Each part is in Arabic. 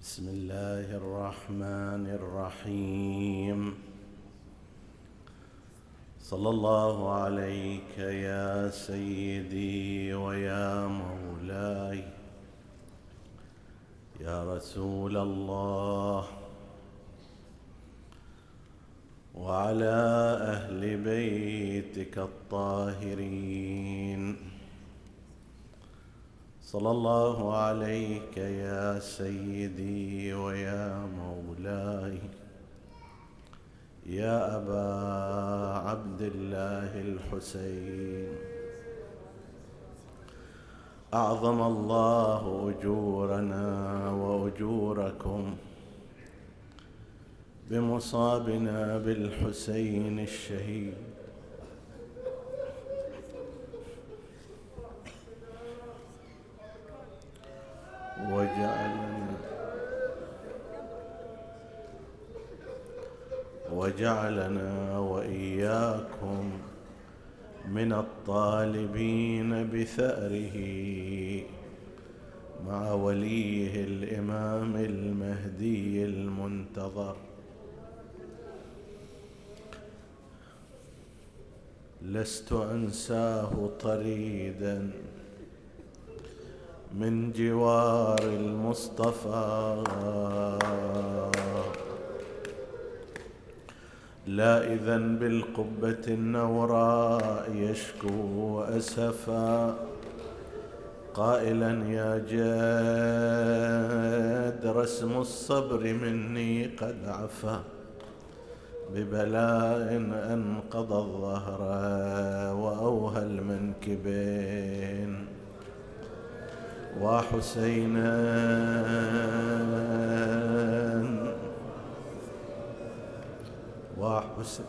بسم الله الرحمن الرحيم. صلى الله عليك يا سيدي ويا مولاي. يا رسول الله. وعلى أهل بيتك الطاهرين. صلى الله عليك يا سيدي ويا مولاي. يا أبا عبد الله الحسين. أعظم الله أجورنا وأجوركم بمصابنا بالحسين الشهيد. وجعلنا وجعلنا وإياكم من الطالبين بثأره مع وليه الإمام المهدي المنتظر. لست أنساه طريدا. من جوار المصطفى. لا إذا بالقبة النوراء يشكو أسفا. قائلا يا جاد رسم الصبر مني قد عفا. ببلاء أنقض الظهر وأوهى المنكبين. وحسينا. وحسين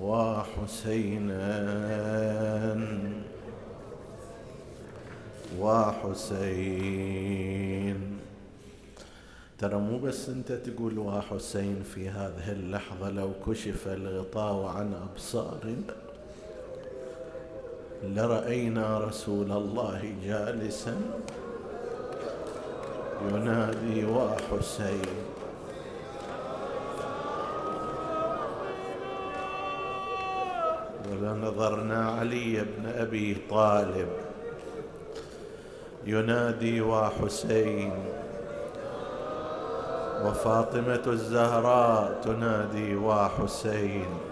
وحسينا. وحسين. ترى مو بس انت تقول وحسين في هذه اللحظة لو كشف الغطاء عن أبصارنا لرأينا رسول الله جالسا ينادي وحسين. ولنظرنا علي بن أبي طالب. ينادي وحسين. وفاطمة الزهراء تنادي وحسين.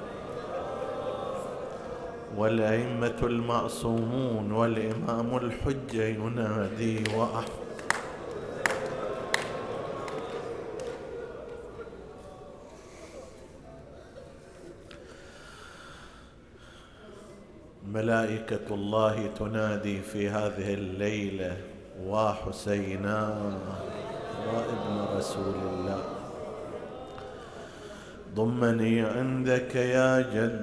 والأئمة المعصومون والإمام الحجة ينادي وأح ملائكة الله تنادي في هذه الليلة وحسينا وابن رسول الله. ضمني عندك يا جداه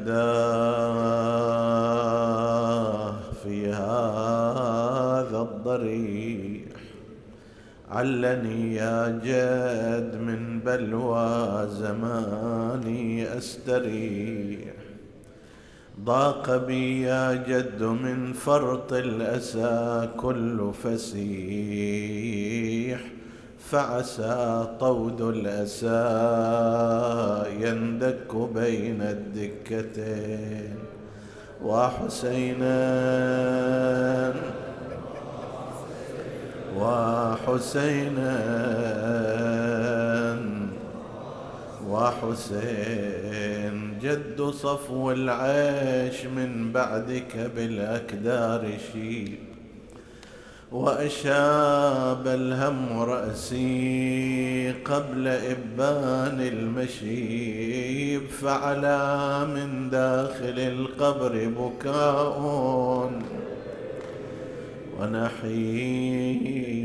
في هذا الضريح. علني يا جد من بلوى زماني أستريح. ضاق بي يا جد من فرط الأسى كل فسيح. فعسى طود الأسى يندك بين الدكتين. وحسينا وحسينا وحسين جد صفو العيش من بعدك بالأكدار شيب وأشاب الهم رأسي قبل إبان المشيب فعلى من داخل القبر بكاء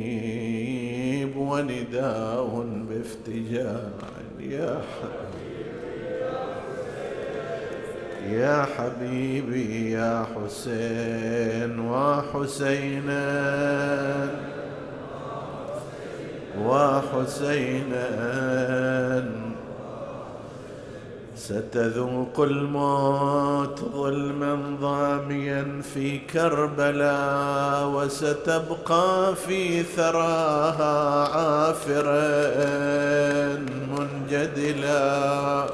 ونحيب ونداء بافتجاع يا حبيب يا حبيبي يا حسين وحسينا وحسينا ستذوق الموت ظلما ضاميا في كربلاء وستبقى في ثراها عافرا منجدلا.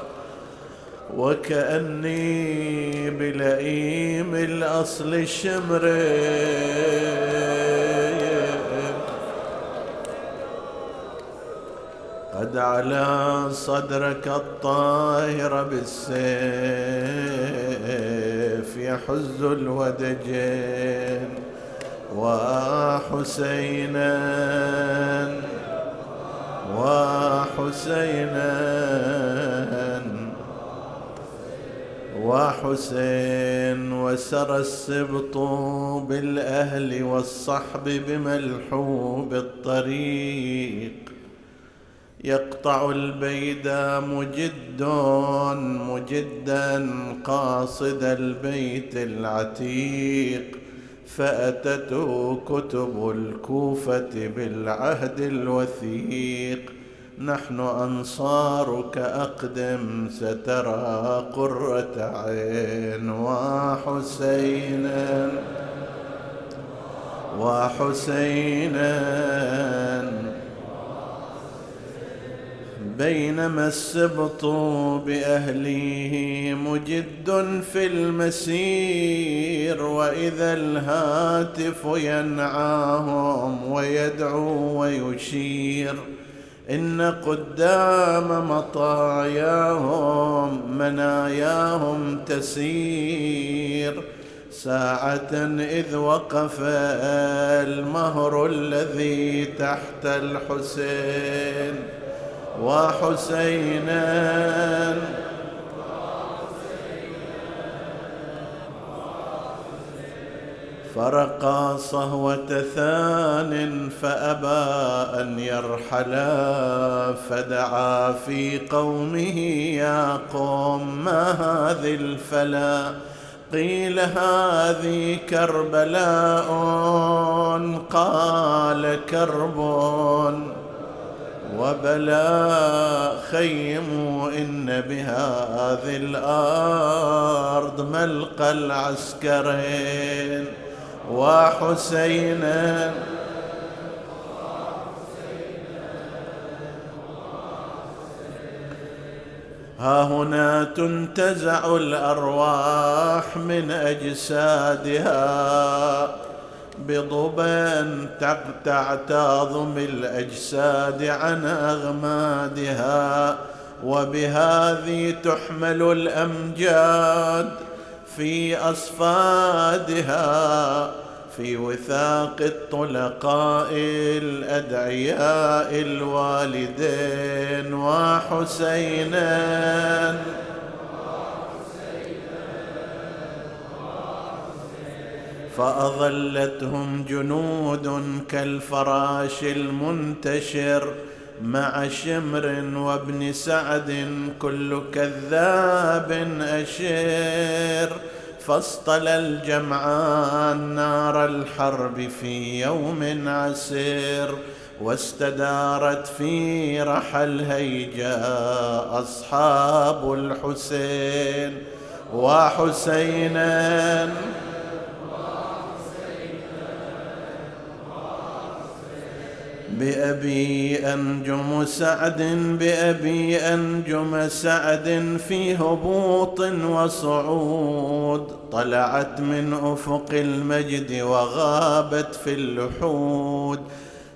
وكأني بلئيم الأصل الشمرين. قد على صدرك الطاهر بالسيف يحز الودجين. وحسينا وحسينا وحسين وسر السبط بالأهل والصحب بملحوب الطريق. يقطع البيد مجد مجدا قاصد البيت العتيق. فأتته كتب الكوفة بالعهد الوثيق. نحن أنصارك أقدم سترى قرة عين وحسينا وحسينا بينما السبط بأهله مجد في المسير وإذا الهاتف ينعاهم ويدعو ويشير إن قدام مطاياهم مناياهم تسير. ساعة إذ وقف المهر الذي تحت الحسين. وحسينا فرقا صهوة ثان فأبى أن يرحلا فدعا في قومه يا قوم ما هذه الفلا؟ قيل هذه كربلاء قال كرب وبلا خيموا إن بهذه الأرض ملقى العسكرين. وحسينا ها هنا تنتزع الأرواح من أجسادها بضبا تعتاظم الأجساد عن أغمادها وبهذه تحمل الأمجاد في أصفادها في وثاق الطلقاء الأدعياء الوالدين وحسينان فأظلتهم جنود كالفراش المنتشر مع شمر وابن سعد كل كذاب أشير. فاصطل الجمعان نار الحرب في يوم عسير. واستدارت في رحى الهيجاء أصحاب الحسين. وحسينا بأبي أنجم سعد بأبي أنجم سعد في هبوط وصعود. طلعت من أفق المجد وغابت في اللحود.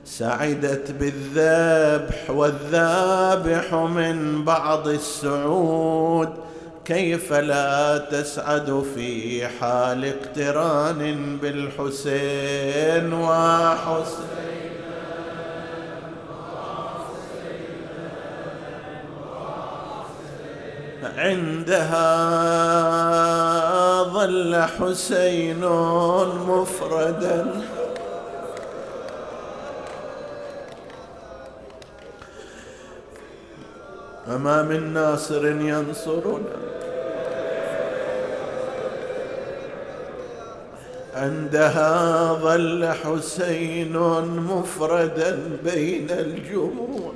سعدت بالذبح والذابح من بعض السعود. كيف لا تسعد في حال اقتران بالحسين وحسين؟ عندها ظل حسين مفردا. فما من ناصر ينصرنا. عندها ظل حسين مفردا بين الجموع.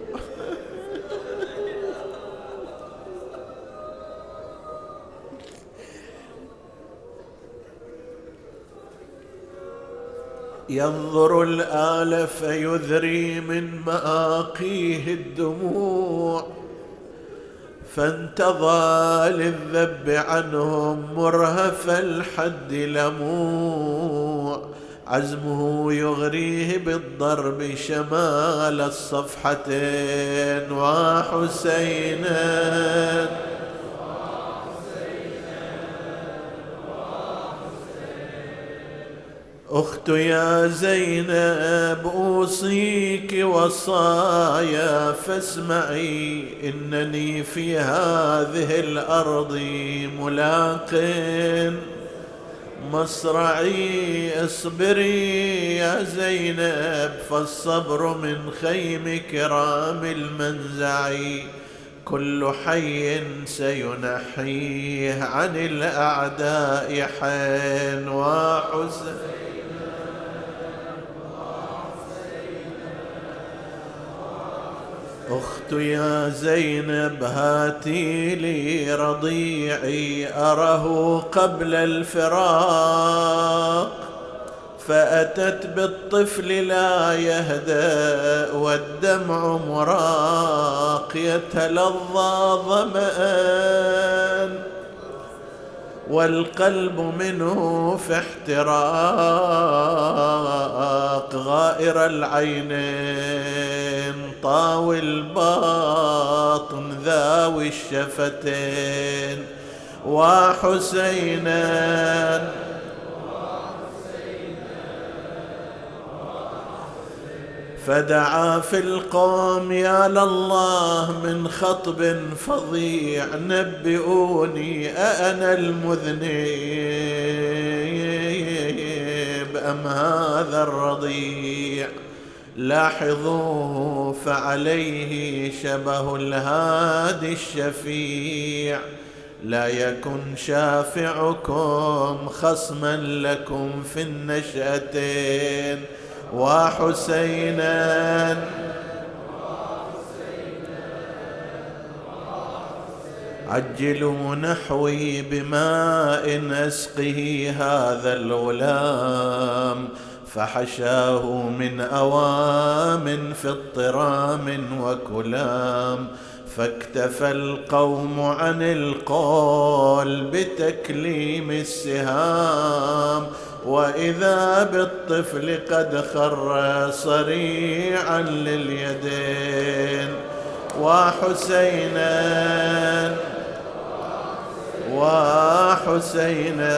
ينظر الآل فيذري من مآقيه الدموع فانتظى للذب عنهم مرهف الحد لموع. عزمه يغريه بالضرب شمال الصفحتين وحسينا أخت يا زينب أوصيك وصايا فاسمعي إنني في هذه الأرض ملاق. مصرعي اصبري يا زينب فالصبر من خيم كرام المنزع. كل حي سينحيه عن الأعداء حين وحسن أخت يا زينب هاتي لي رضيعي أره قبل الفراق. فأتت بالطفل لا يهدأ والدمع مراق يتلظى ظمأ والقلب منه في احتراق غائر العينين. طاوي الباطن ذاوي الشفتين. وحسينا فدعا في القوم يا لله من خطب فظيع نبئوني أأنا المذنب أم هذا الرضيع. لاحظوه فعليه شبه الهادي الشفيع. لا يكن شافعكم خصما لكم في النشأتين. وحسينا عجلوا نحوي بماء اسقه هذا الغلام. فحشاه من أوام في اضطرام وكلام فاكتفى القوم عن القول بتكليم السهام وإذا بالطفل قد خر صريعا لليدين وحسينا وحسينا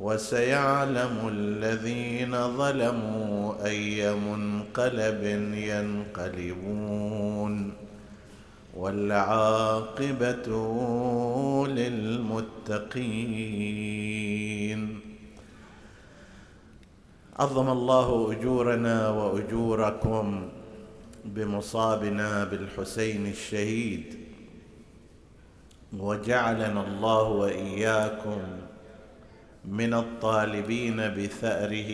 وسيعلم الذين ظلموا أي منقلب ينقلبون والعاقبة للمتقين. عظم الله أجورنا وأجوركم بمصابنا بالحسين الشهيد. وجعلنا الله وإياكم من الطالبين بثأره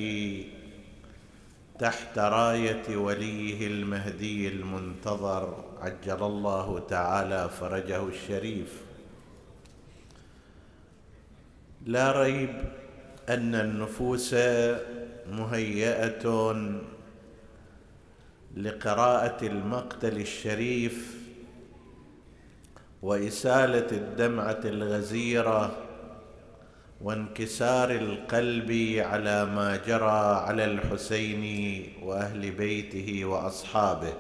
تحت راية وليه المهدي المنتظر عجل الله تعالى فرجه الشريف. لا ريب أن النفوس مهيئة لقراءة المقتل الشريف وإسالة الدمعة الغزيرة وانكسار القلب على ما جرى على الحسين وأهل بيته وأصحابه.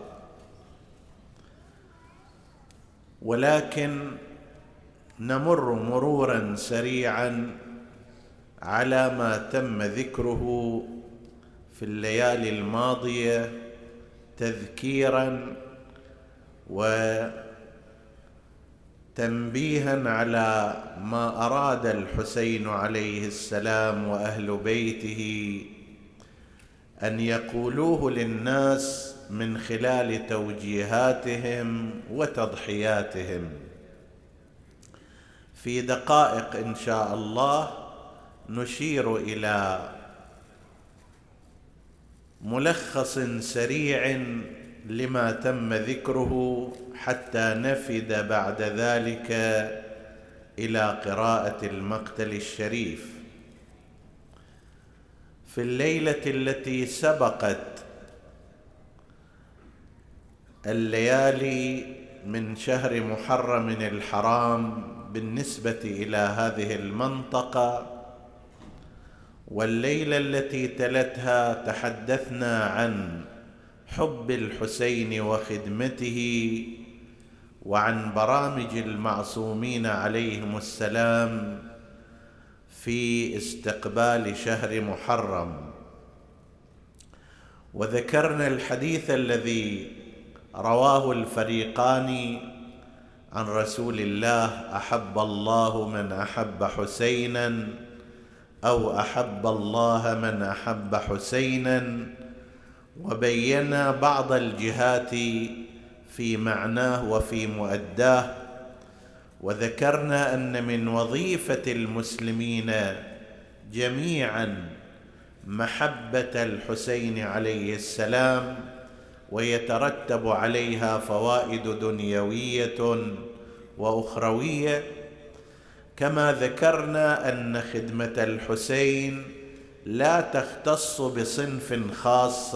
ولكن نمر مرورا سريعا على ما تم ذكره في الليالي الماضية تذكيرا تنبيها على ما أراد الحسين عليه السلام وأهل بيته أن يقولوه للناس من خلال توجيهاتهم وتضحياتهم. في دقائق إن شاء الله نشير إلى ملخص سريع لما تم ذكره حتى نفد بعد ذلك إلى قراءة المقتل الشريف. في الليلة التي سبقت الليالي من شهر محرم الحرام بالنسبة إلى هذه المنطقة والليلة التي تلتها تحدثنا عن حب الحسين وخدمته وعن برامج المعصومين عليهم السلام في استقبال شهر محرم. وذكرنا الحديث الذي رواه الفريقان عن رسول الله أحب الله من أحب حسينا أو أحب الله من أحب حسينا وبينا بعض الجهات في معناه وفي مؤداه. وذكرنا أن من وظيفة المسلمين جميعا محبة الحسين عليه السلام ويترتب عليها فوائد دنيوية وأخروية. كما ذكرنا أن خدمة الحسين لا تختص بصنف خاص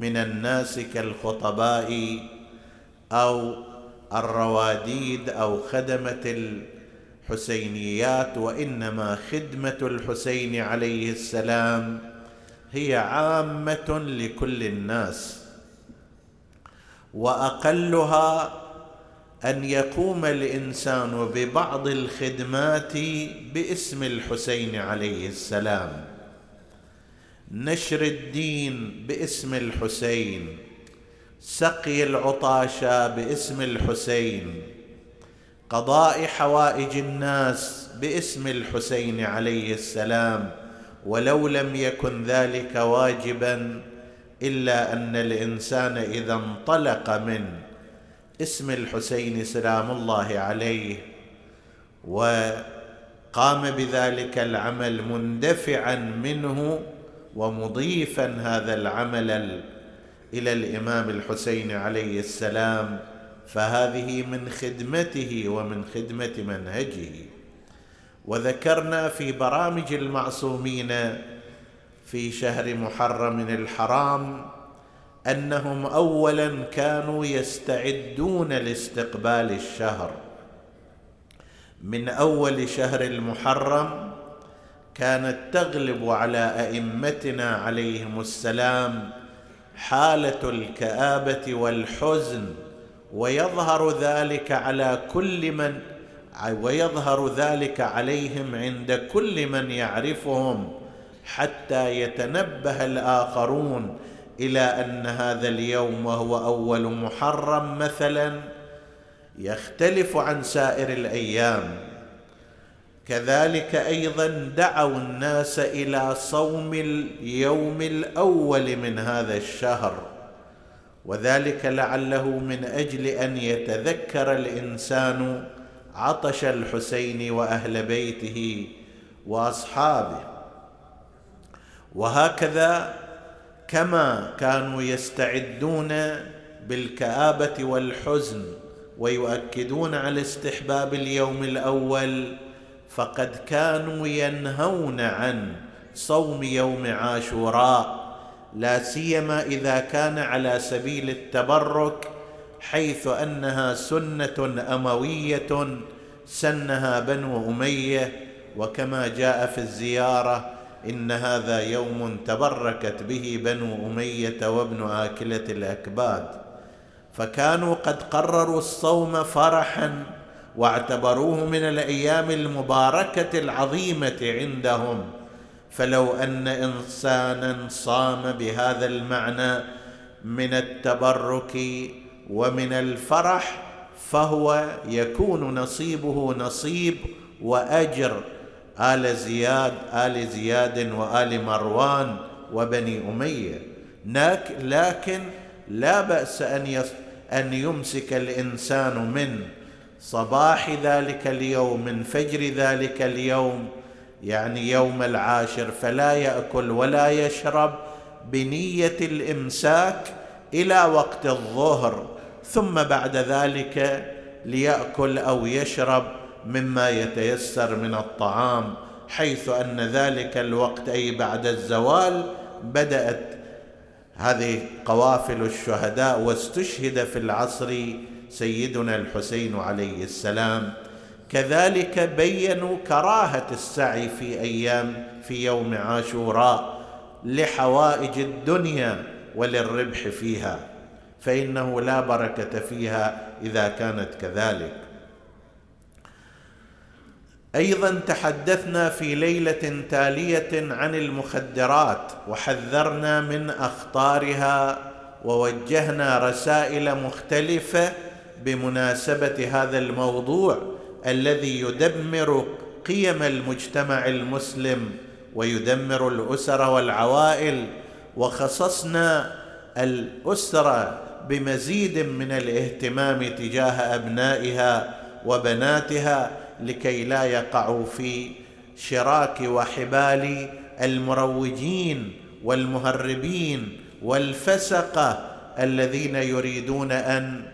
من الناس كالخطباء أو الرواديد أو خدمة الحسينيات وإنما خدمة الحسين عليه السلام هي عامة لكل الناس. وأقلها أن يقوم الإنسان ببعض الخدمات باسم الحسين عليه السلام. نشر الدين باسم الحسين. سقي العطاشى باسم الحسين. قضاء حوائج الناس باسم الحسين عليه السلام. ولو لم يكن ذلك واجبا إلا أن الإنسان إذا انطلق من اسم الحسين سلام الله عليه وقام بذلك العمل مندفعا منه ومضيفا هذا العمل إلى الإمام الحسين عليه السلام فهذه من خدمته ومن خدمة منهجه. وذكرنا في برامج المعصومين في شهر محرم الحرام أنهم اولا كانوا يستعدون لاستقبال الشهر. من أول شهر المحرم كانت تغلب على أئمتنا عليهم السلام حالة الكآبة والحزن ويظهر ذلك على كل من ويظهر ذلك عليهم عند كل من يعرفهم حتى يتنبه الآخرون إلى أن هذا اليوم وهو أول محرم مثلا يختلف عن سائر الأيام. كذلك أيضا دعوا الناس إلى صوم اليوم الأول من هذا الشهر. وذلك لعله من أجل أن يتذكر الإنسان عطش الحسين وأهل بيته وأصحابه. وهكذا كما كانوا يستعدون بالكآبة والحزن ويؤكدون على استحباب اليوم الأول فقد كانوا ينهون عن صوم يوم عاشوراء لا سيما إذا كان على سبيل التبرك حيث أنها سنة أموية سنها بنو أمية وكما جاء في الزيارة إن هذا يوم تبركت به بنو أمية وابن آكلة الأكباد. فكانوا قد قرروا الصوم فرحا واعتبروه من الأيام المباركة العظيمة عندهم. فلو أن إنسانا صام بهذا المعنى من التبرك ومن الفرح فهو يكون نصيبه نصيب وأجر. آل زياد آل زياد وآل مروان وبني أمية. لكن لا بأس أن أن يمسك الإنسان من صباح ذلك اليوم من فجر ذلك اليوم يعني يوم العاشر فلا يأكل ولا يشرب بنية الإمساك إلى وقت الظهر ثم بعد ذلك ليأكل أو يشرب مما يتيسر من الطعام حيث أن ذلك الوقت أي بعد الزوال بدأت هذه قوافل الشهداء واستشهد في العصر سيدنا الحسين عليه السلام. كذلك بينوا كراهة السعي في أيام في يوم عاشوراء لحوائج الدنيا وللربح فيها فإنه لا بركة فيها إذا كانت كذلك. أيضا تحدثنا في ليلة تالية عن المخدرات وحذرنا من أخطارها ووجهنا رسائل مختلفة بمناسبة هذا الموضوع الذي يدمر قيم المجتمع المسلم ويدمر الأسر والعوائل وخصصنا الاسره بمزيد من الاهتمام تجاه أبنائها وبناتها لكي لا يقعوا في شراك وحبال المروجين والمهربين والفسقه الذين يريدون أن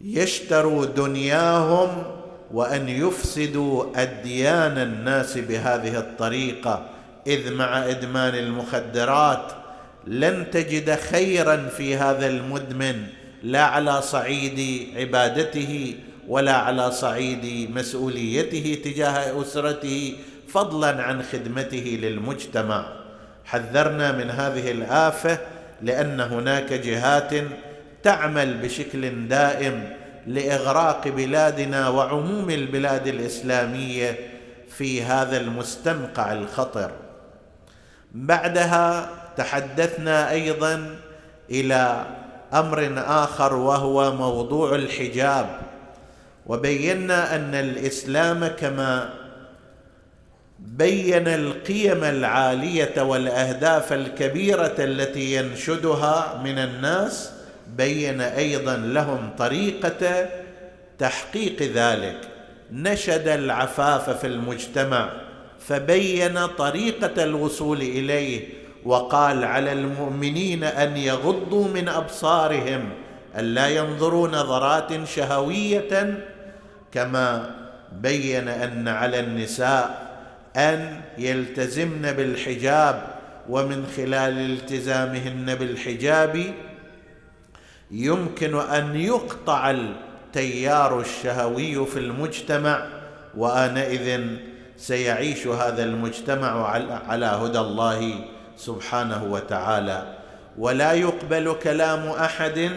يشتروا دنياهم وأن يفسدوا أديان الناس بهذه الطريقة. إذ مع إدمان المخدرات لن تجد خيرا في هذا المدمن لا على صعيد عبادته ولا على صعيد مسؤوليته تجاه أسرته فضلا عن خدمته للمجتمع. حذرنا من هذه الآفة لأن هناك جهات تعمل بشكل دائم لإغراق بلادنا وعموم البلاد الإسلامية في هذا المستنقع الخطر. بعدها تحدثنا أيضا إلى أمر آخر وهو موضوع الحجاب وبينا أن الإسلام كما بين القيم العالية والأهداف الكبيرة التي ينشدها من الناس بين أيضا لهم طريقة تحقيق ذلك. نشد العفاف في المجتمع فبين طريقة الوصول إليه وقال على المؤمنين أن يغضوا من أبصارهم الا ينظروا نظرات شهوية كما بين أن على النساء أن يلتزمن بالحجاب ومن خلال التزامهن بالحجاب يمكن أن يقطع التيار الشهوي في المجتمع وآنئذ سيعيش هذا المجتمع على هدى الله سبحانه وتعالى. ولا يقبل كلام أحد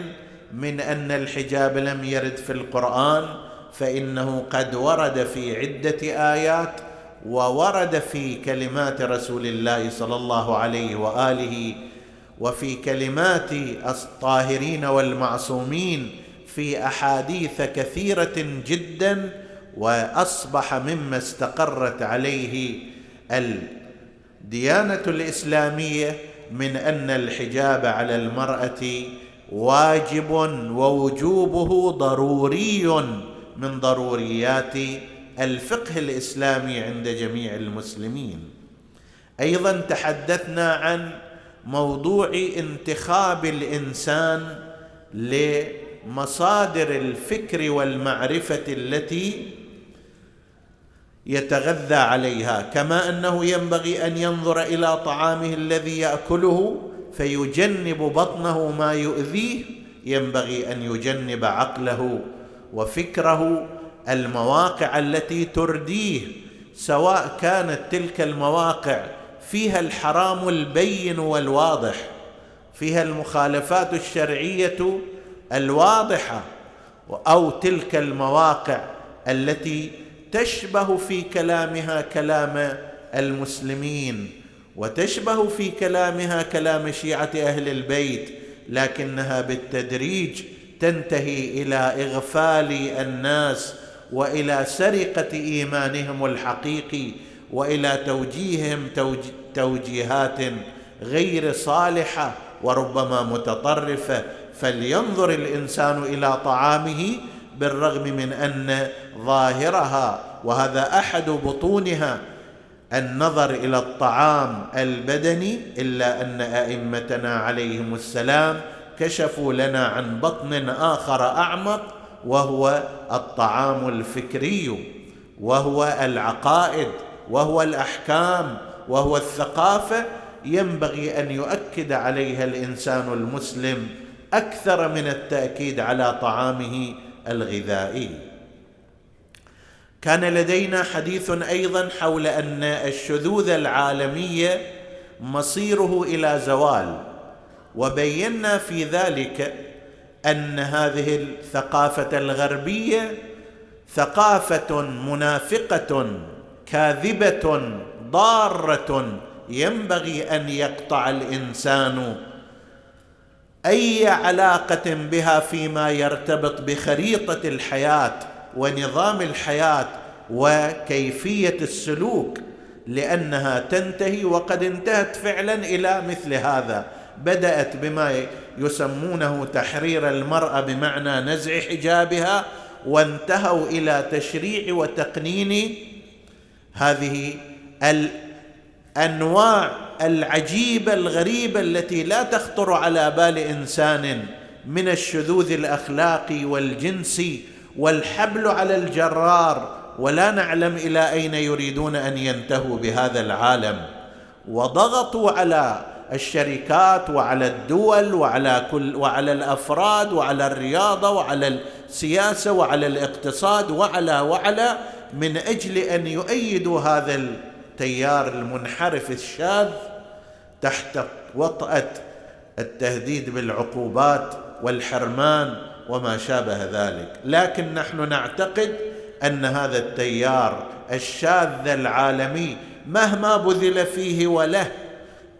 من أن الحجاب لم يرد في القرآن فإنه قد ورد في عدة آيات وورد في كلمات رسول الله صلى الله عليه وآله وفي كلمات الطاهرين والمعصومين في أحاديث كثيرة جدا وأصبح مما استقرت عليه الديانة الإسلامية من أن الحجاب على المرأة واجب ووجوبه ضروري من ضروريات الفقه الإسلامي عند جميع المسلمين. أيضا تحدثنا عن موضوع انتخاب الإنسان لمصادر الفكر والمعرفة التي يتغذى عليها كما أنه ينبغي أن ينظر إلى طعامه الذي يأكله فيجنب بطنه ما يؤذيه ينبغي أن يجنب عقله وفكره المواقع التي ترديه سواء كانت تلك المواقع فيها الحرام البين والواضح فيها المخالفات الشرعية الواضحة أو تلك المواقع التي تشبه في كلامها كلام المسلمين وتشبه في كلامها كلام شيعة أهل البيت لكنها بالتدريج تنتهي إلى إغفال الناس وإلى سرقة إيمانهم الحقيقي وإلى توجيههم توجيهات غير صالحة وربما متطرفة. فلينظر الإنسان إلى طعامه بالرغم من أن ظاهرها وهذا أحد بطونها النظر إلى الطعام البدني إلا أن أئمتنا عليهم السلام كشفوا لنا عن بطن آخر أعمق وهو الطعام الفكري وهو العقائد. وهو الأحكام وهو الثقافة ينبغي أن يؤكد عليها الإنسان المسلم أكثر من التأكيد على طعامه الغذائي. كان لدينا حديث أيضا حول أن الشذوذ العالميه مصيره إلى زوال وبينا في ذلك أن هذه الثقافة الغربية ثقافة منافقة كاذبة ضارة ينبغي أن يقطع الإنسان أي علاقة بها فيما يرتبط بخريطة الحياة ونظام الحياة وكيفية السلوك لأنها تنتهي وقد انتهت فعلا إلى مثل هذا. بدأت بما يسمونه تحرير المرأة بمعنى نزع حجابها وانتهوا إلى تشريع وتقنين هذه الأنواع العجيبة الغريبة التي لا تخطر على بال إنسان من الشذوذ الأخلاقي والجنسي والحبل على الجرار ولا نعلم إلى أين يريدون أن ينتهوا بهذا العالم. وضغطوا على الشركات وعلى الدول وعلى كل وعلى الأفراد وعلى الرياضة وعلى السياسة وعلى الاقتصاد وعلى وعلى من أجل أن يؤيدوا هذا التيار المنحرف الشاذ تحت وطأة التهديد بالعقوبات والحرمان وما شابه ذلك. لكن نحن نعتقد أن هذا التيار الشاذ العالمي مهما بذل فيه وله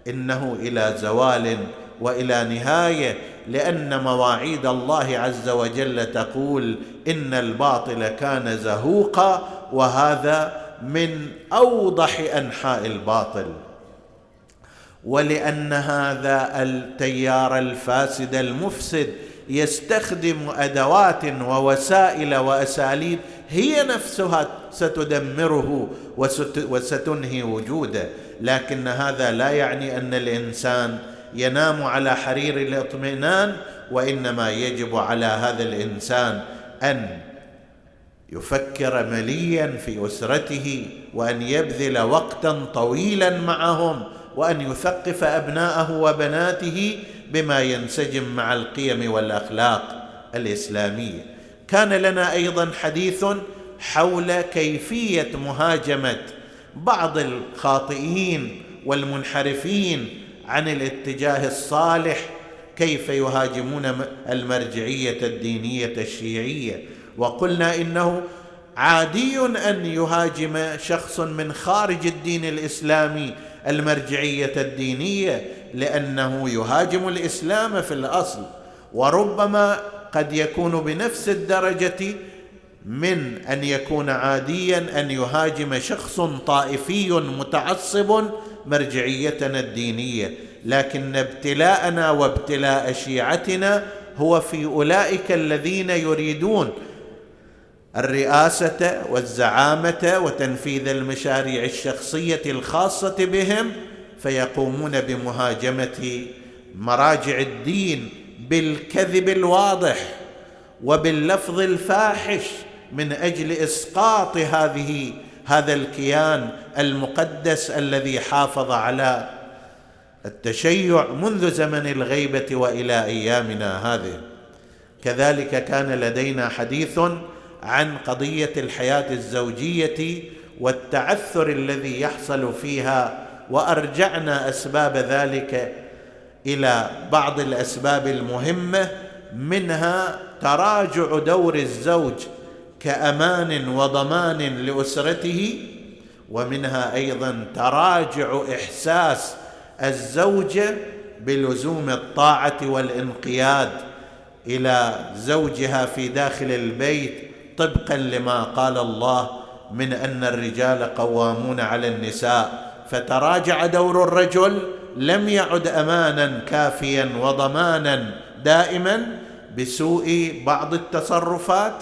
إنه إلى زوال وإلى نهاية لأن مواعيد الله عز وجل تقول إن الباطل كان زهوقا وهذا من أوضح أنحاء الباطل. ولأن هذا التيار الفاسد المفسد يستخدم أدوات ووسائل وأساليب هي نفسها ستدمره وستنهي وجوده. لكن هذا لا يعني أن الإنسان ينام على حرير الاطمئنان وإنما يجب على هذا الإنسان أن يفكر مليا في أسرته وأن يبذل وقتا طويلا معهم وأن يثقف أبناءه وبناته بما ينسجم مع القيم والأخلاق الإسلامية. كان لنا أيضا حديث حول كيفية مهاجمة بعض الخاطئين والمنحرفين عن الاتجاه الصالح كيف يهاجمون المرجعية الدينية الشيعية. وقلنا إنه عادي أن يهاجم شخص من خارج الدين الإسلامي المرجعية الدينية لأنه يهاجم الإسلام في الأصل وربما قد يكون بنفس الدرجة من أن يكون عاديا أن يهاجم شخص طائفي متعصب مرجعيتنا الدينية. لكن ابتلاءنا وابتلاء شيعتنا هو في أولئك الذين يريدون الرئاسة والزعامة وتنفيذ المشاريع الشخصية الخاصة بهم فيقومون بمهاجمة مراجع الدين بالكذب الواضح وباللفظ الفاحش من أجل إسقاط هذه هذا الكيان المقدس الذي حافظ على التشيع منذ زمن الغيبة وإلى أيامنا هذه. كذلك كان لدينا حديث عن قضية الحياة الزوجية والتعثر الذي يحصل فيها وأرجعنا أسباب ذلك إلى بعض الأسباب المهمة منها تراجع دور الزوج كأمان وضمان لأسرته ومنها أيضا تراجع إحساس الزوجه بلزوم الطاعة والانقياد إلى زوجها في داخل البيت طبقا لما قال الله من أن الرجال قوامون على النساء فتراجع دور الرجل لم يعد امانا كافيا وضمانا دائما بسوء بعض التصرفات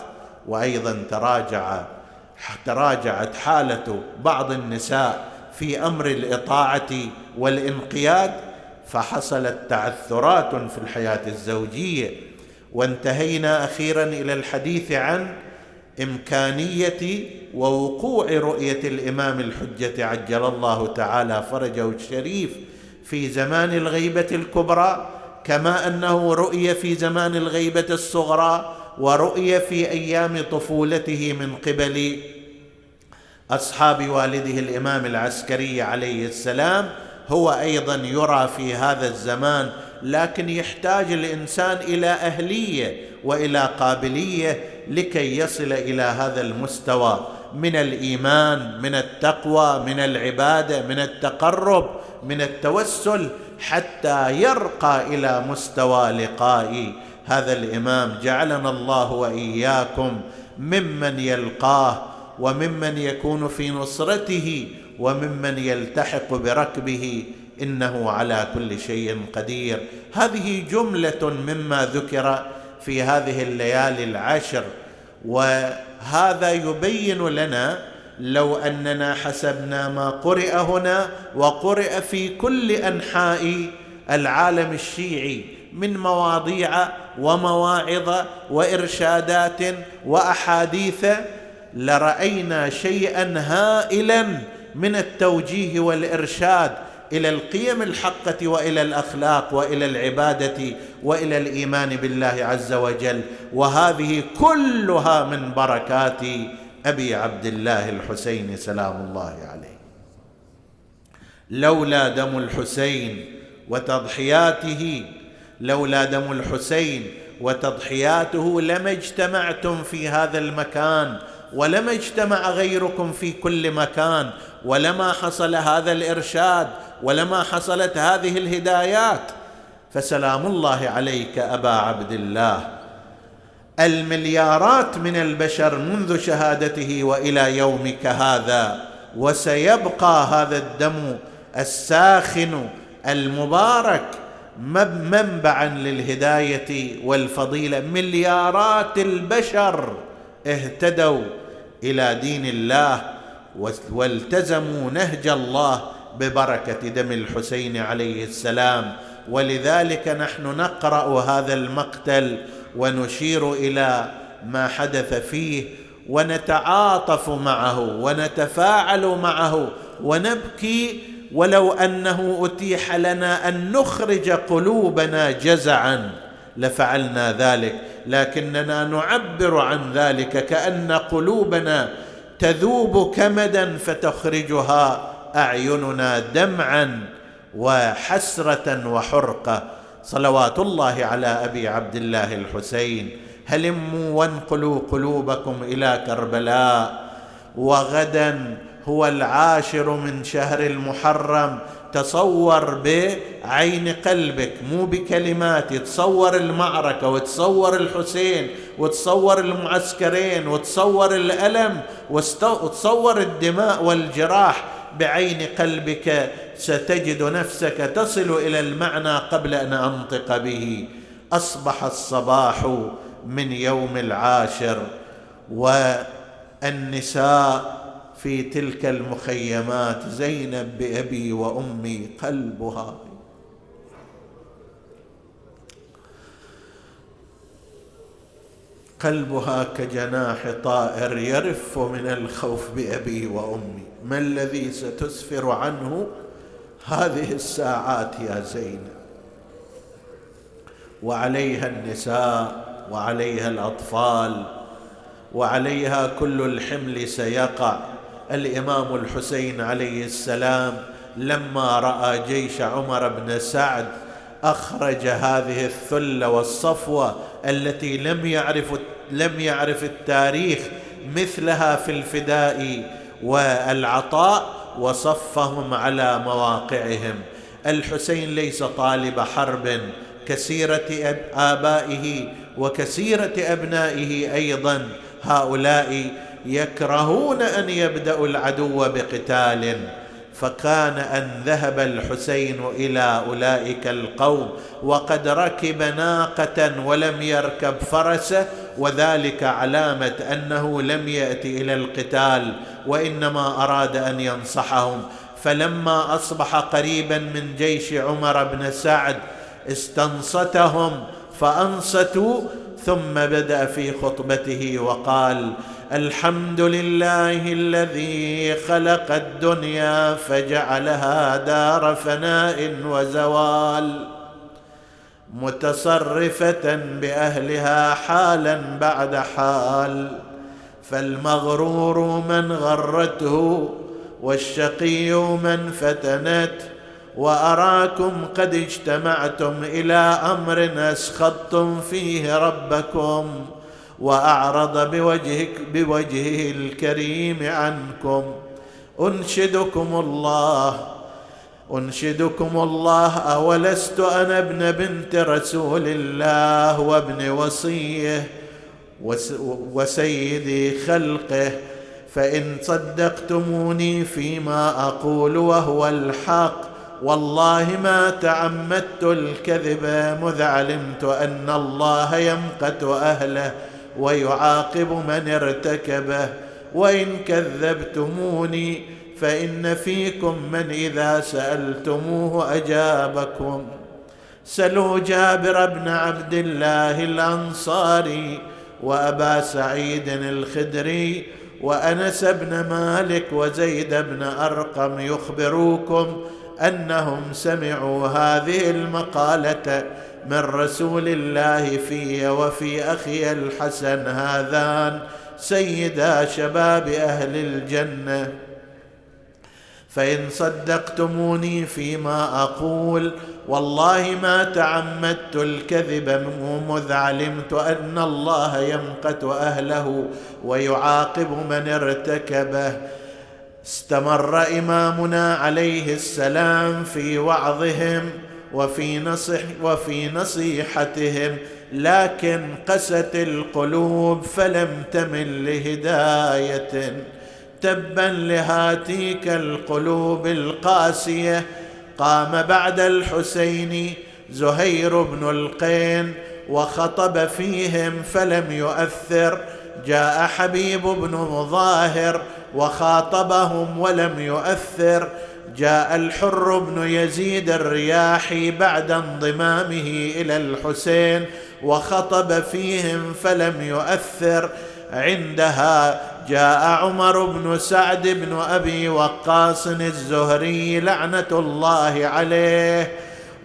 وأيضا تراجع تراجعت حالة بعض النساء في أمر الإطاعة والإنقياد فحصلت تعثرات في الحياة الزوجية. وانتهينا أخيرا إلى الحديث عن إمكانية ووقوع رؤية الإمام الحجة عجل الله تعالى فرجه الشريف في زمان الغيبة الكبرى كما أنه رؤي في زمان الغيبة الصغرى ورؤي في أيام طفولته من قبل أصحاب والده الإمام العسكري عليه السلام هو أيضا يرى في هذا الزمان لكن يحتاج الإنسان إلى أهلية وإلى قابلية لكي يصل إلى هذا المستوى من الإيمان من التقوى من العبادة من التقرب من التوسل حتى يرقى إلى مستوى لقاء هذا الإمام. جعلنا الله وإياكم ممن يلقاه وممن يكون في نصرته وممن يلتحق بركبه إنه على كل شيء قدير. هذه جملة مما ذكر في هذه الليالي العشر. وهذا يبين لنا لو أننا حسبنا ما قرئ هنا وقرئ في كل أنحاء العالم الشيعي من مواضيع ومواعظ وإرشادات وأحاديث لرأينا شيئا هائلا من التوجيه والإرشاد. إلى القيم الحقة وإلى الأخلاق وإلى العبادة وإلى الإيمان بالله عز وجل. وهذه كلها من بركات أبي عبد الله الحسين سلام الله عليه. لولا دم الحسين وتضحياته لولا دم الحسين وتضحياته لما اجتمعتم في هذا المكان ولما اجتمع غيركم في كل مكان ولما حصل هذا الإرشاد ولما حصلت هذه الهدايات فسلام الله عليك أبا عبد الله. المليارات من البشر منذ شهادته وإلى يومك هذا وسيبقى هذا الدم الساخن المبارك منبعا للهداية والفضيلة. مليارات البشر اهتدوا إلى دين الله والتزموا نهج الله ببركة دم الحسين عليه السلام. ولذلك نحن نقرأ هذا المقتل ونشير إلى ما حدث فيه ونتعاطف معه ونتفاعل معه ونبكي ولو أنه أتيح لنا أن نخرج قلوبنا جزعا. لفعلنا ذلك لكننا نعبر عن ذلك كأن قلوبنا تذوب كمدا فتخرجها أعيننا دمعا وحسرة وحرقة. صلوات الله على أبي عبد الله الحسين. هلموا وانقلوا قلوبكم إلى كربلاء. وغدا هو العاشر من شهر المحرم. تصور بعين قلبك مو بكلمات. تصور المعركة وتصور الحسين وتصور المعسكرين وتصور الألم وتصور الدماء والجراح. بعين قلبك ستجد نفسك تصل إلى المعنى قبل أن أنطق به. أصبح الصباح من يوم العاشر والنساء في تلك المخيمات زينب بأبي وأمي قلبها. قلبها كجناح طائر يرف من الخوف بأبي وأمي. ما الذي ستسفر عنه هذه الساعات يا زينب؟ وعليها النساء وعليها الأطفال وعليها كل الحمل سيقع. الإمام الحسين عليه السلام لما رأى جيش عمر بن سعد أخرج هذه الثلة والصفوة التي لم يعرف لم يعرف التاريخ مثلها في الفداء والعطاء وصفهم على مواقعهم. الحسين ليس طالب حرب كسيره آبائه وكسيره أبنائه أيضا. هؤلاء يكرهون أن يبدأوا العدو بقتال فكان أن ذهب الحسين إلى أولئك القوم وقد ركب ناقة ولم يركب فرسة وذلك علامة أنه لم يأتي إلى القتال وإنما أراد أن ينصحهم. فلما أصبح قريبا من جيش عمر بن سعد استنصتهم فأنصتوا ثم بدأ في خطبته وقال الحمد لله الذي خلق الدنيا فجعلها دار فناء وزوال متصرفة بأهلها حالا بعد حال فالمغرور من غرته والشقي من فتنت وأراكم قد اجتمعتم إلى أمر أسخطتم فيه ربكم وأعرض بوجهك بوجهه الكريم عنكم. أنشدكم الله. أنشدكم الله. أولست أنا ابن بنت رسول الله وابن وصيه وسيدي خلقه. فإن صدقتموني فيما أقول وهو الحق. والله ما تعمدت الكذب مذ علمت أن الله يمقت أهله. ويعاقب من ارتكبه وإن كذبتموني فإن فيكم من إذا سألتموه أجابكم. سلوا جابر بن عبد الله الأنصاري وأبا سعيد الخدري وأنس بن مالك وزيد بن أرقم يخبروكم أنهم سمعوا هذه المقالة من رسول الله في وفي أخي الحسن هذان سيدا شباب أهل الجنة. فإن صدقتموني فيما أقول والله ما تعمدت الكذب مذ علمت أن الله يمقت أهله ويعاقب من ارتكبه. استمر إمامنا عليه السلام في وعظهم وفي نصح وفي نصيحتهم لكن قست القلوب فلم تمل لهداية. تبا لهاتيك القلوب القاسية. قام بعد الحسين زهير بن القين وخطب فيهم فلم يؤثر. جاء حبيب بن ظاهر وخاطبهم ولم يؤثر. جاء الحر بن يزيد الرياحي بعد انضمامه إلى الحسين وخطب فيهم فلم يؤثر. عندها جاء عمر بن سعد بن أبي وقاص الزهري لعنة الله عليه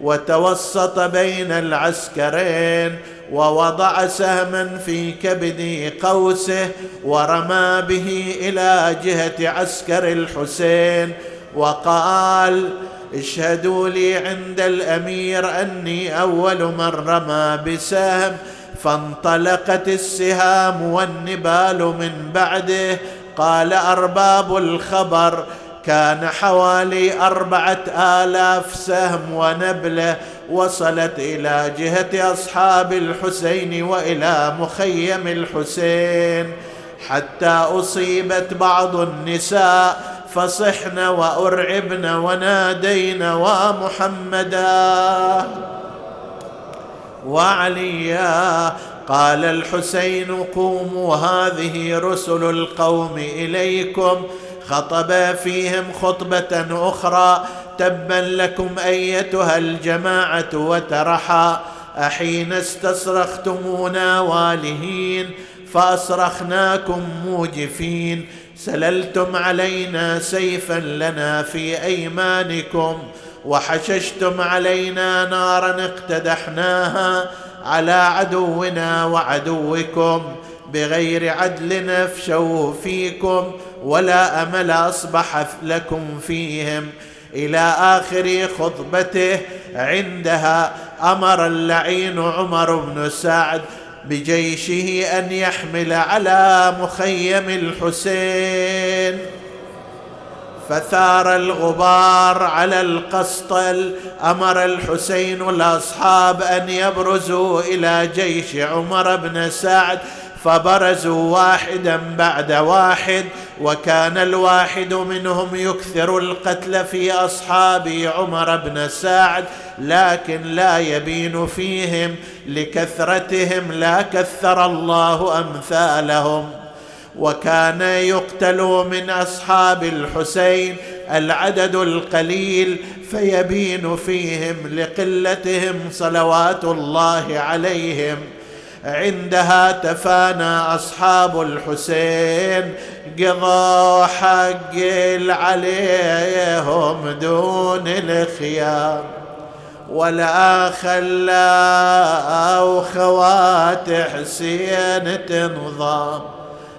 وتوسط بين العسكرين ووضع سهما في كبد قوسه ورمى به إلى جهة عسكر الحسين. وقال اشهدوا لي عند الأمير أني أول من رمى بسهم فانطلقت السهام والنبال من بعده. قال أرباب الخبر كان حوالي أربعة آلاف سهم ونبلة وصلت إلى جهة أصحاب الحسين وإلى مخيم الحسين حتى أصيبت بعض النساء فصحن وارعبن ونادين ومحمدا. وعليا قال الحسين قوموا هذه رسل القوم إليكم. خطب فيهم خطبة أخرى تبا لكم أيتها الجماعة وترحا. أحين استصرختمونا والهين فأصرخناكم موجفين. سللتم علينا سيفا لنا في أيمانكم وحششتم علينا نارا اقتدحناها على عدونا وعدوكم. بغير عدل نفشوا فيكم ولا أمل أصبح لكم فيهم. إلى آخر خطبته عندها أمر اللعين عمر بن سعد بجيشه أن يحمل على مخيم الحسين. فثار الغبار على القسطل أمر الحسين الاصحاب أن يبرزوا إلى جيش عمر بن سعد. فبرزوا واحدا بعد واحد وكان الواحد منهم يكثر القتل في أصحاب عمر بن سعد لكن لا يبين فيهم لكثرتهم لا كثر الله أمثالهم. وكان يقتل من أصحاب الحسين العدد القليل فيبين فيهم لقلتهم صلوات الله عليهم. عندها تفانى أصحاب الحسين قضوا حق عليهم دون الخيام ولا خلاه خوات حسين تنظام.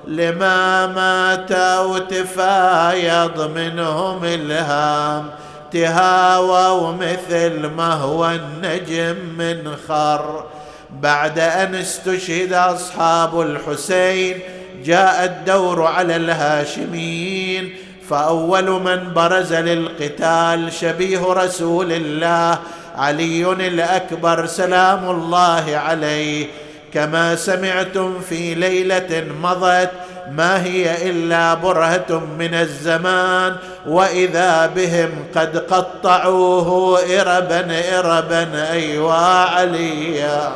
لما ماتوا تفايض منهم الهام. تهاووا مثل ما هو النجم من خر. بعد أن استشهد أصحاب الحسين جاء الدور على الهاشميين فأول من برز للقتال شبيه رسول الله علي الأكبر سلام الله عليه. كما سمعتم في ليلة مضت ما هي إلا برهة من الزمان وإذا بهم قد قطعوه إربا إربا أيوا عليا.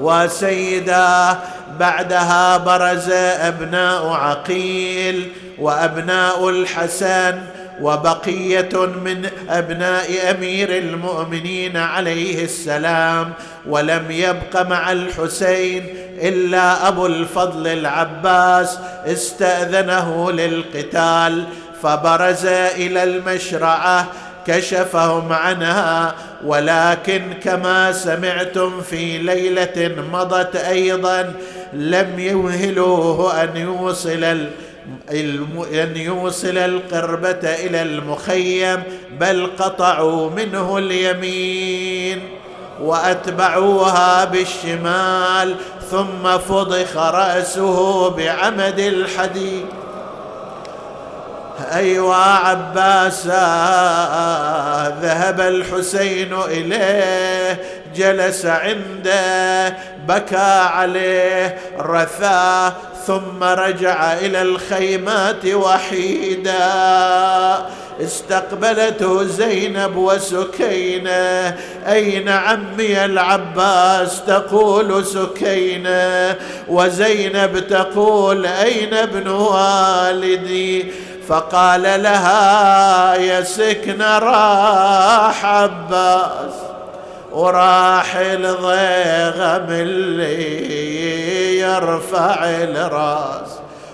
وسيدا بعدها برز أبناء عقيل وأبناء الحسن وبقية من أبناء أمير المؤمنين عليه السلام. ولم يبق مع الحسين إلا أبو الفضل العباس استأذنه للقتال. فبرز إلى المشرعة كشفهم عنها ولكن كما سمعتم في ليلة مضت أيضا لم يوهلوه أن يوصل أن يوصل القربة إلى المخيم بل قطعوا منه اليمين وأتبعوها بالشمال ثم فضخ رأسه بعمد الحديد. أيوا عباسا ذهب الحسين إليه جلس عنده بكى عليه رثاه ثم رجع إلى الخيمات وحيدا. استقبلته زينب وسكينة. أين عمي العباس؟ تقول سكينة. وزينب تقول أين ابن والدي؟ فقال لها يا سكن راح عباس وراح الضيغم اللي يرفع الراس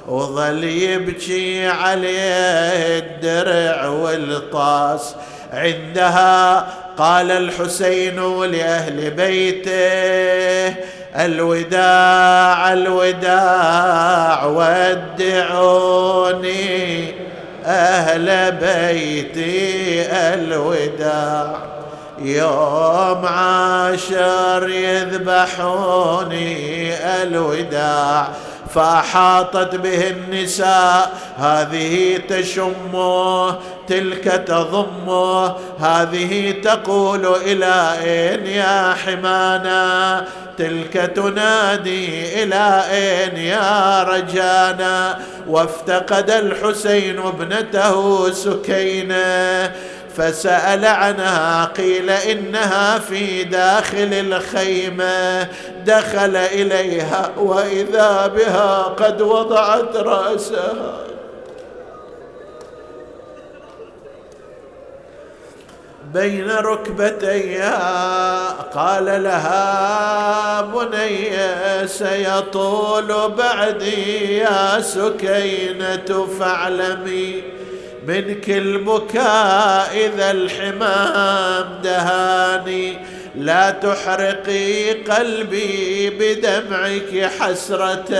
وظل يبكي عليه الدرع والطاس عندها قال الحسين لأهل بيته الوداع الوداع ودعوني أهل بيتي الوداع. يوم عاشر يذبحوني الوداع. فاحاطت به النساء هذه تشمه تلك تضمه. هذه تقول إلى أين يا حمانا تلك تنادي إلى أين يا رجانا؟ وافتقد الحسين ابنته سكينة فسأل عنها قيل إنها في داخل الخيمة. دخل إليها وإذا بها قد وضعت رأسها. بين ركبتيها قال لها سيطول بعدي يا سكينة فاعلمي منك البكاء إذا الحمام دهاني. لا تحرقي قلبي بدمعك حسرة.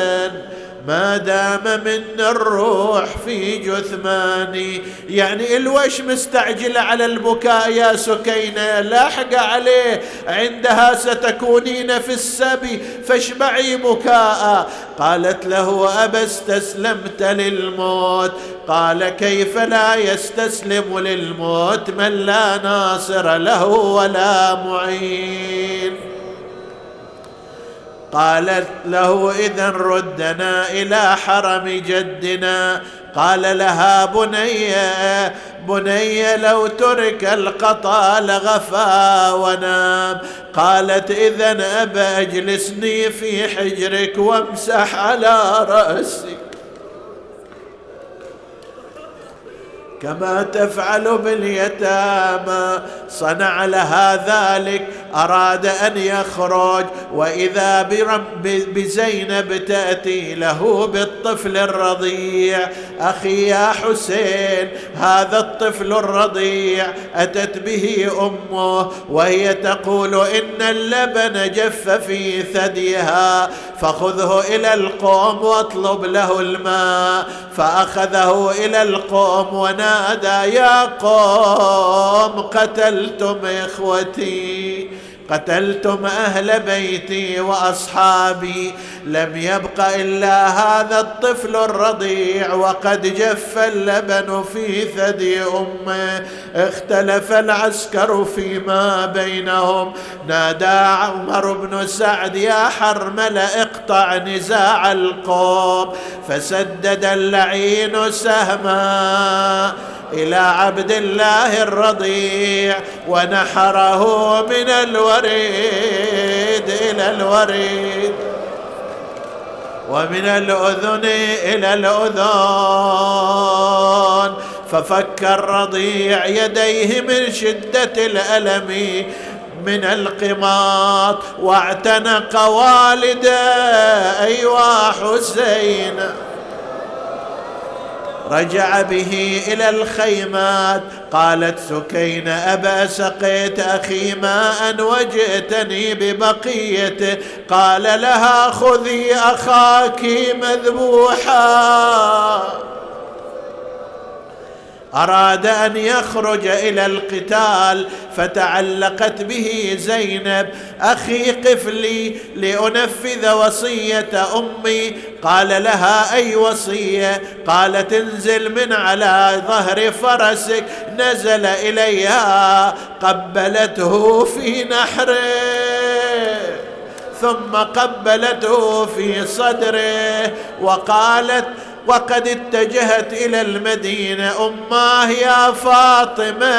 ما دام من الروح في جثماني. يعني الوش مستعجلة على البكاء يا سكينة لاحق عليه. عندها ستكونين في السبي فاشبعي بكاء. قالت له أبا استسلمت للموت. قال كيف لا يستسلم للموت؟ من لا ناصر له ولا معين. قالت له اذا ردنا إلى حرم جدنا. قال لها بني بني لو ترك القطا لغفى ونام. قالت اذا ابا أجلسني في حجرك وامسح على راسي كما تفعل باليتامى. صنع لها ذلك أراد أن يخرج وإذا بزينب تأتي له بالطفل الرضيع. أخي يا حسين هذا الطفل الرضيع أتت به أمه وهي تقول إن اللبن جف في ثديها. فخذه إلى القوم واطلب له الماء. فأخذه إلى القوم ونادى يا قوم قتلتم إخوتي. قتلتم أهل بيتي وأصحابي لم يبق إلا هذا الطفل الرضيع وقد جف اللبن في ثدي أمه. اختلف العسكر فيما بينهم. نادى عمر بن سعد يا حرمل اقطع نزاع القوم. فسدد اللعين سهما. إلى عبد الله الرضيع ونحره من الوريد إلى الوريد ومن الأذن إلى الاذن ففك الرضيع يديه من شدة الألم من القماط واعتنق والده أيوا حسين. رجع به إلى الخيمات. قالت سكين أبا سقيت أخي ماء وجئتني ببقيته قال لها خذي أخاك مذبوحا. أراد أن يخرج إلى القتال فتعلقت به زينب. أخي قف لي لأنفذ وصية أمي. قال لها أي وصية؟ قالت انزل من على ظهر فرسك. نزل إليها قبلته في نحره. ثم قبلته في صدره. وقالت وقد اتجهت إلى المدينة. اماه يا فاطمة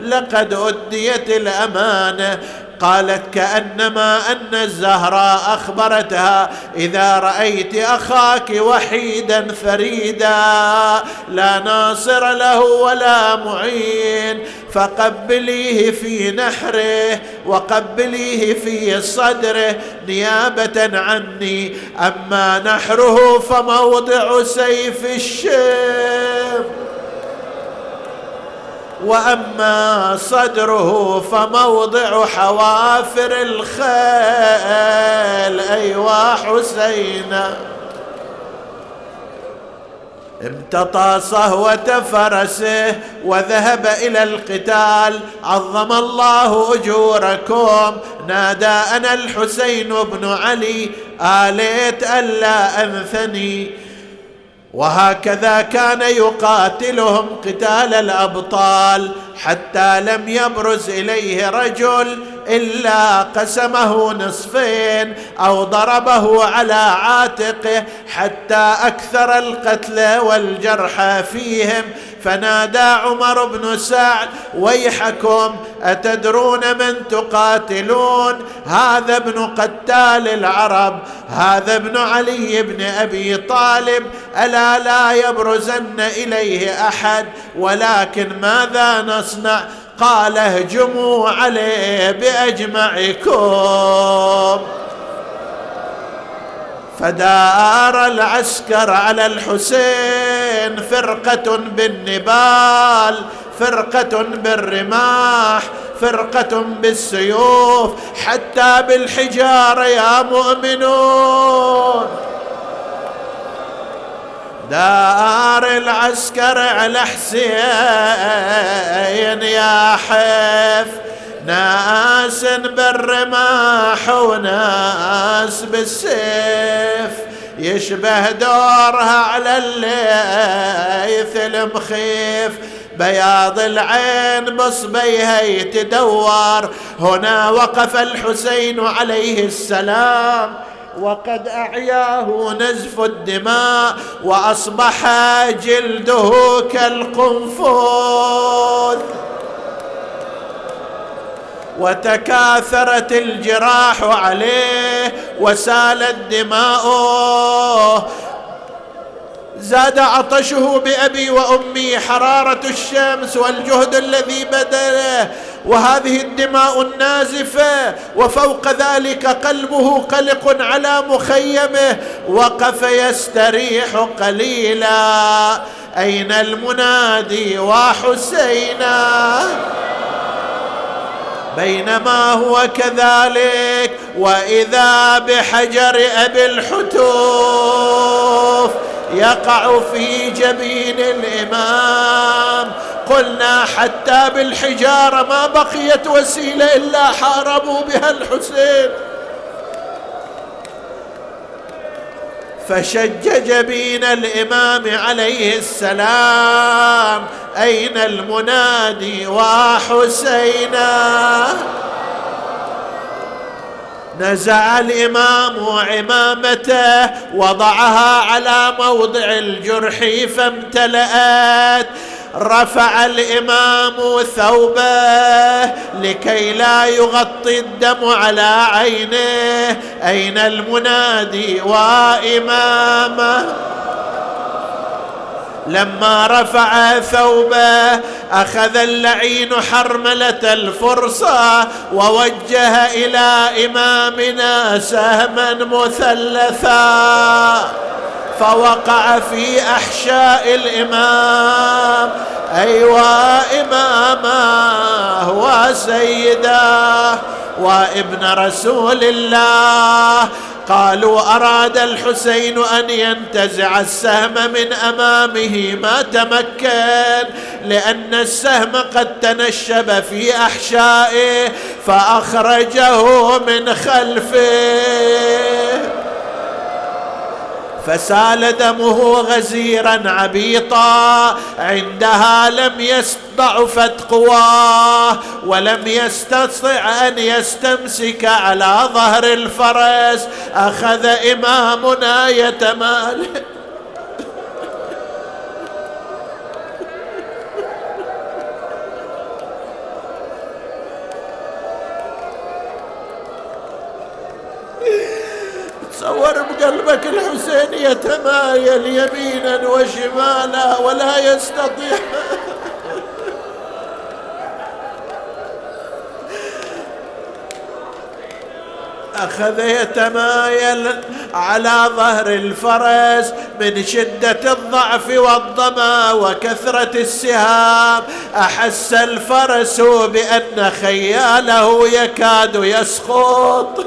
لقد أديت الأمانة. قالت كأنما أن الزهراء أخبرتها إذا رأيت أخاك وحيدا فريدا لا ناصر له ولا معين فقبليه في نحره وقبليه في صدره نيابة عني أما نحره فموضع سيف الشيم وأما صدره فموضع حوافر الخيل. أيوا حسينا. امتطى صهوة فرسه وذهب إلى القتال. عظم الله أجوركم. نادى أنا الحسين بن علي. آليت ألا أنثني. وهكذا كان يقاتلهم قتال الأبطال حتى لم يبرز إليه رجل إلا قسمه نصفين أو ضربه على عاتقه حتى أكثر القتلى والجرحى فيهم فنادى عمر بن سعد ويحكم أتدرون من تقاتلون؟ هذا ابن قتال العرب هذا ابن علي بن أبي طالب ألا لا يبرزن إليه أحد؟ ولكن ماذا نصنع؟ قال اهجموا عليه بأجمعكم. فدار العسكر على الحسين فرقة بالنبال فرقة بالرماح فرقة بالسيوف حتى بالحجارة يا مؤمنون. دار العسكر على حسين يا حف ناس بالرماح وناس بالسيف يشبه دورها على الليث المخيف. بياض العين بصبيها يتدور. هنا وقف الحسين عليه السلام. وقد أعياه نزف الدماء وأصبح جلده كالقنفذ وتكاثرت الجراح عليه وسالت دماؤه زاد عطشه بأبي وأمي حرارة الشمس والجهد الذي بذله وهذه الدماء النازفة وفوق ذلك قلبه قلق على مخيمه وقف يستريح قليلا. أين المنادي وحسينا بينما هو كذلك وإذا بحجر أبي الحتوف يقع في جبين الإمام. قلنا حتى بالحجارة ما بقيت وسيلة إلا حاربوا بها الحسين. فشج جبين الإمام عليه السلام أين المنادي وحسينا؟ نزع الإمام عمامته وضعها على موضع الجرح فامتلأت. رفع الإمام ثوبه لكي لا يغطي الدم على عينه. أين المنادي وإمامه؟ لما رفع ثوبه أخذ اللعين حرملة الفرصة ووجه إلى إمامنا سهما مثلثا. فوقع في أحشاء الإمام. ايوا إمامه وسيداه وابن رسول الله. قالوا أراد الحسين أن ينتزع السهم من أمامه ما تمكن لأن السهم قد تنشب في أحشائه فأخرجه من خلفه. فسال دمه غزيرا عبيطا عندها لم يستضعفت قواه ولم يستطع أن يستمسك على ظهر الفرس أخذ إمامنا يتمالك. تصور بقلبك الحسين يتمايل يمينا وشمالا ولا يستطيع. أخذ يتمايل على ظهر الفرس من شدة الضعف والظما وكثرة السهام. أحس الفرس بأن خياله يكاد يسقط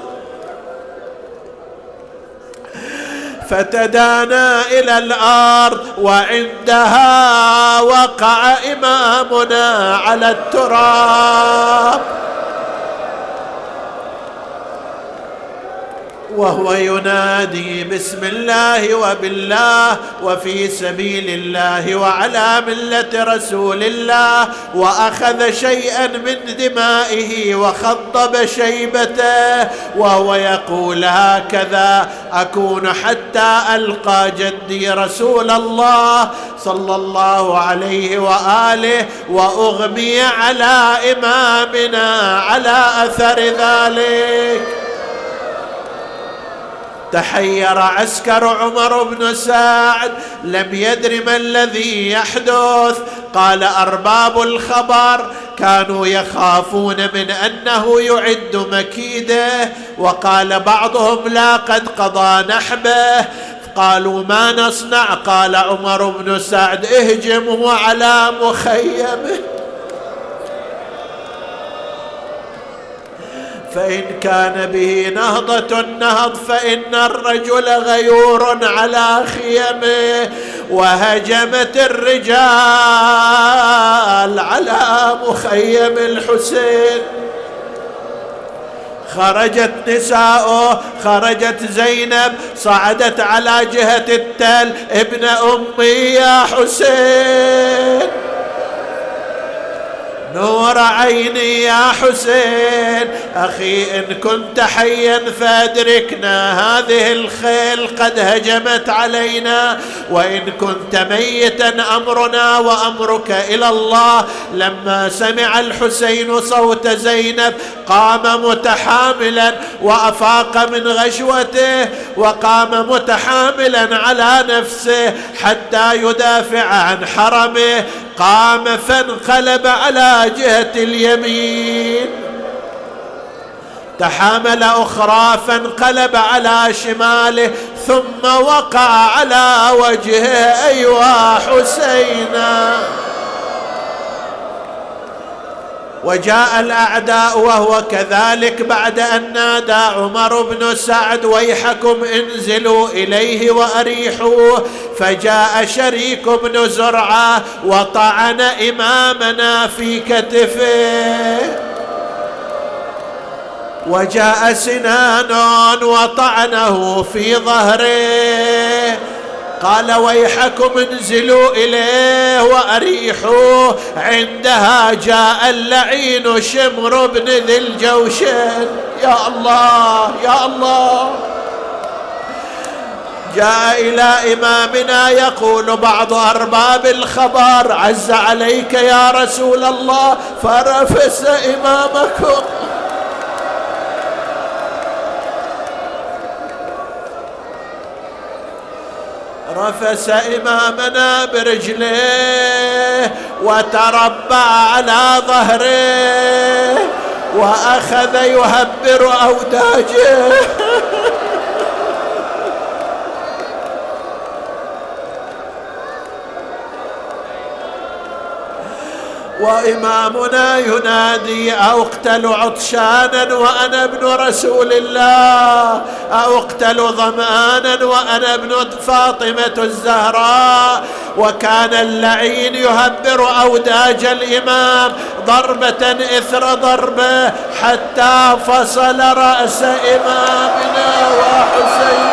فتدانى إلى الأرض وعندها وقع إمامنا على التراب. وهو ينادي بسم الله وبالله وفي سبيل الله وعلى ملة رسول الله وأخذ شيئا من دمائه وخضب شيبته وهو يقول هكذا أكون حتى ألقى جدي رسول الله صلى الله عليه وآله وأغمي على إمامنا على أثر ذلك. تحير عسكر عمر بن سعد لم يدر ما الذي يحدث. قال أرباب الخبر كانوا يخافون من أنه يعد مكيده. وقال بعضهم لا قد قضى نحبه. قالوا ما نصنع؟ قال عمر بن سعد اهجموا على مخيمه. فإن كان به نهضة نهض فإن الرجل غيور على خيمه وهجمت الرجال على مخيم الحسين. خرجت نساؤه خرجت زينب صعدت على جهة التل ابن أمي يا حسين. نور عيني يا حسين. أخي إن كنت حيا فأدركنا هذه الخيل قد هجمت علينا. وإن كنت ميتا أمرنا وأمرك إلى الله. لما سمع الحسين صوت زينب قام متحاملا وأفاق من غشوته. وقام متحاملا على نفسه حتى يدافع عن حرمه. قام فانقلب على جهة اليمين. تحامل أخرى فانقلب على شماله ثم وقع على وجهه أيوا حسينا. وجاء الأعداء وهو كذلك بعد أن نادى عمر بن سعد ويحكم انزلوا إليه وأريحوه. فجاء شريك بن زرعة وطعن إمامنا في كتفه. وجاء سنان وطعنه في ظهره. قال ويحكم انزلوا إليه واريحوه عندها جاء اللعين شمر بن ذي الجوشن يا الله يا الله. جاء إلى إمامنا يقول بعض أرباب الخبر عز عليك يا رسول الله فرفس إمامكم. رفس إمامنا برجليه وتربع على ظهره وأخذ يهبر أوداجه. وإمامنا ينادي أقتل عطشانا وأنا ابن رسول الله. أقتل ظمآنا وأنا ابن فاطمة الزهراء. وكان اللعين يهبر أوداج الإمام ضربة إثر ضربة حتى فصل رأس إمامنا وحسين.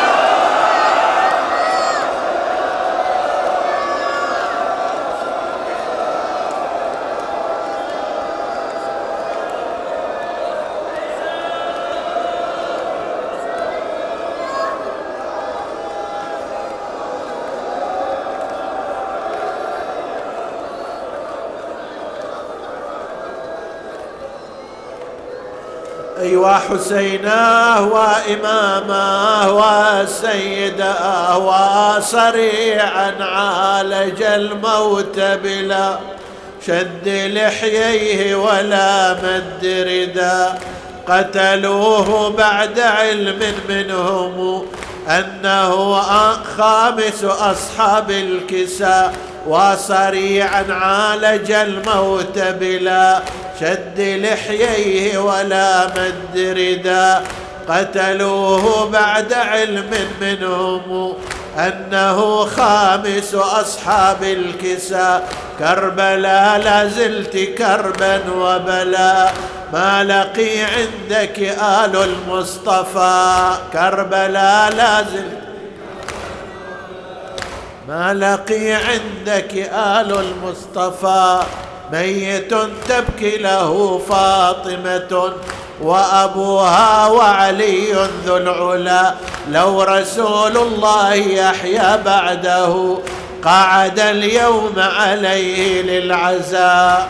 أيوا حسيناه وإماماه وسيداه وصريعا عالج الموت بلا شد لحييه ولا مد ردا. قتلوه بعد علم منهم أنه خامس أصحاب الكساء. وصريعا عالج الموت بلا شد لحييه ولا مد ردا. قتلوه بعد علم منهم أنه خامس أصحاب الكساء كربلاء لا زلت كربا وبلاء ما لقي عندك آل المصطفى. كربلاء لا زلت ما لقي عندك آل المصطفى ميت تبكي له فاطمة وأبوها وعلي ذو العلا. لو رسول الله يحيى بعده قعد اليوم عليه للعزاء.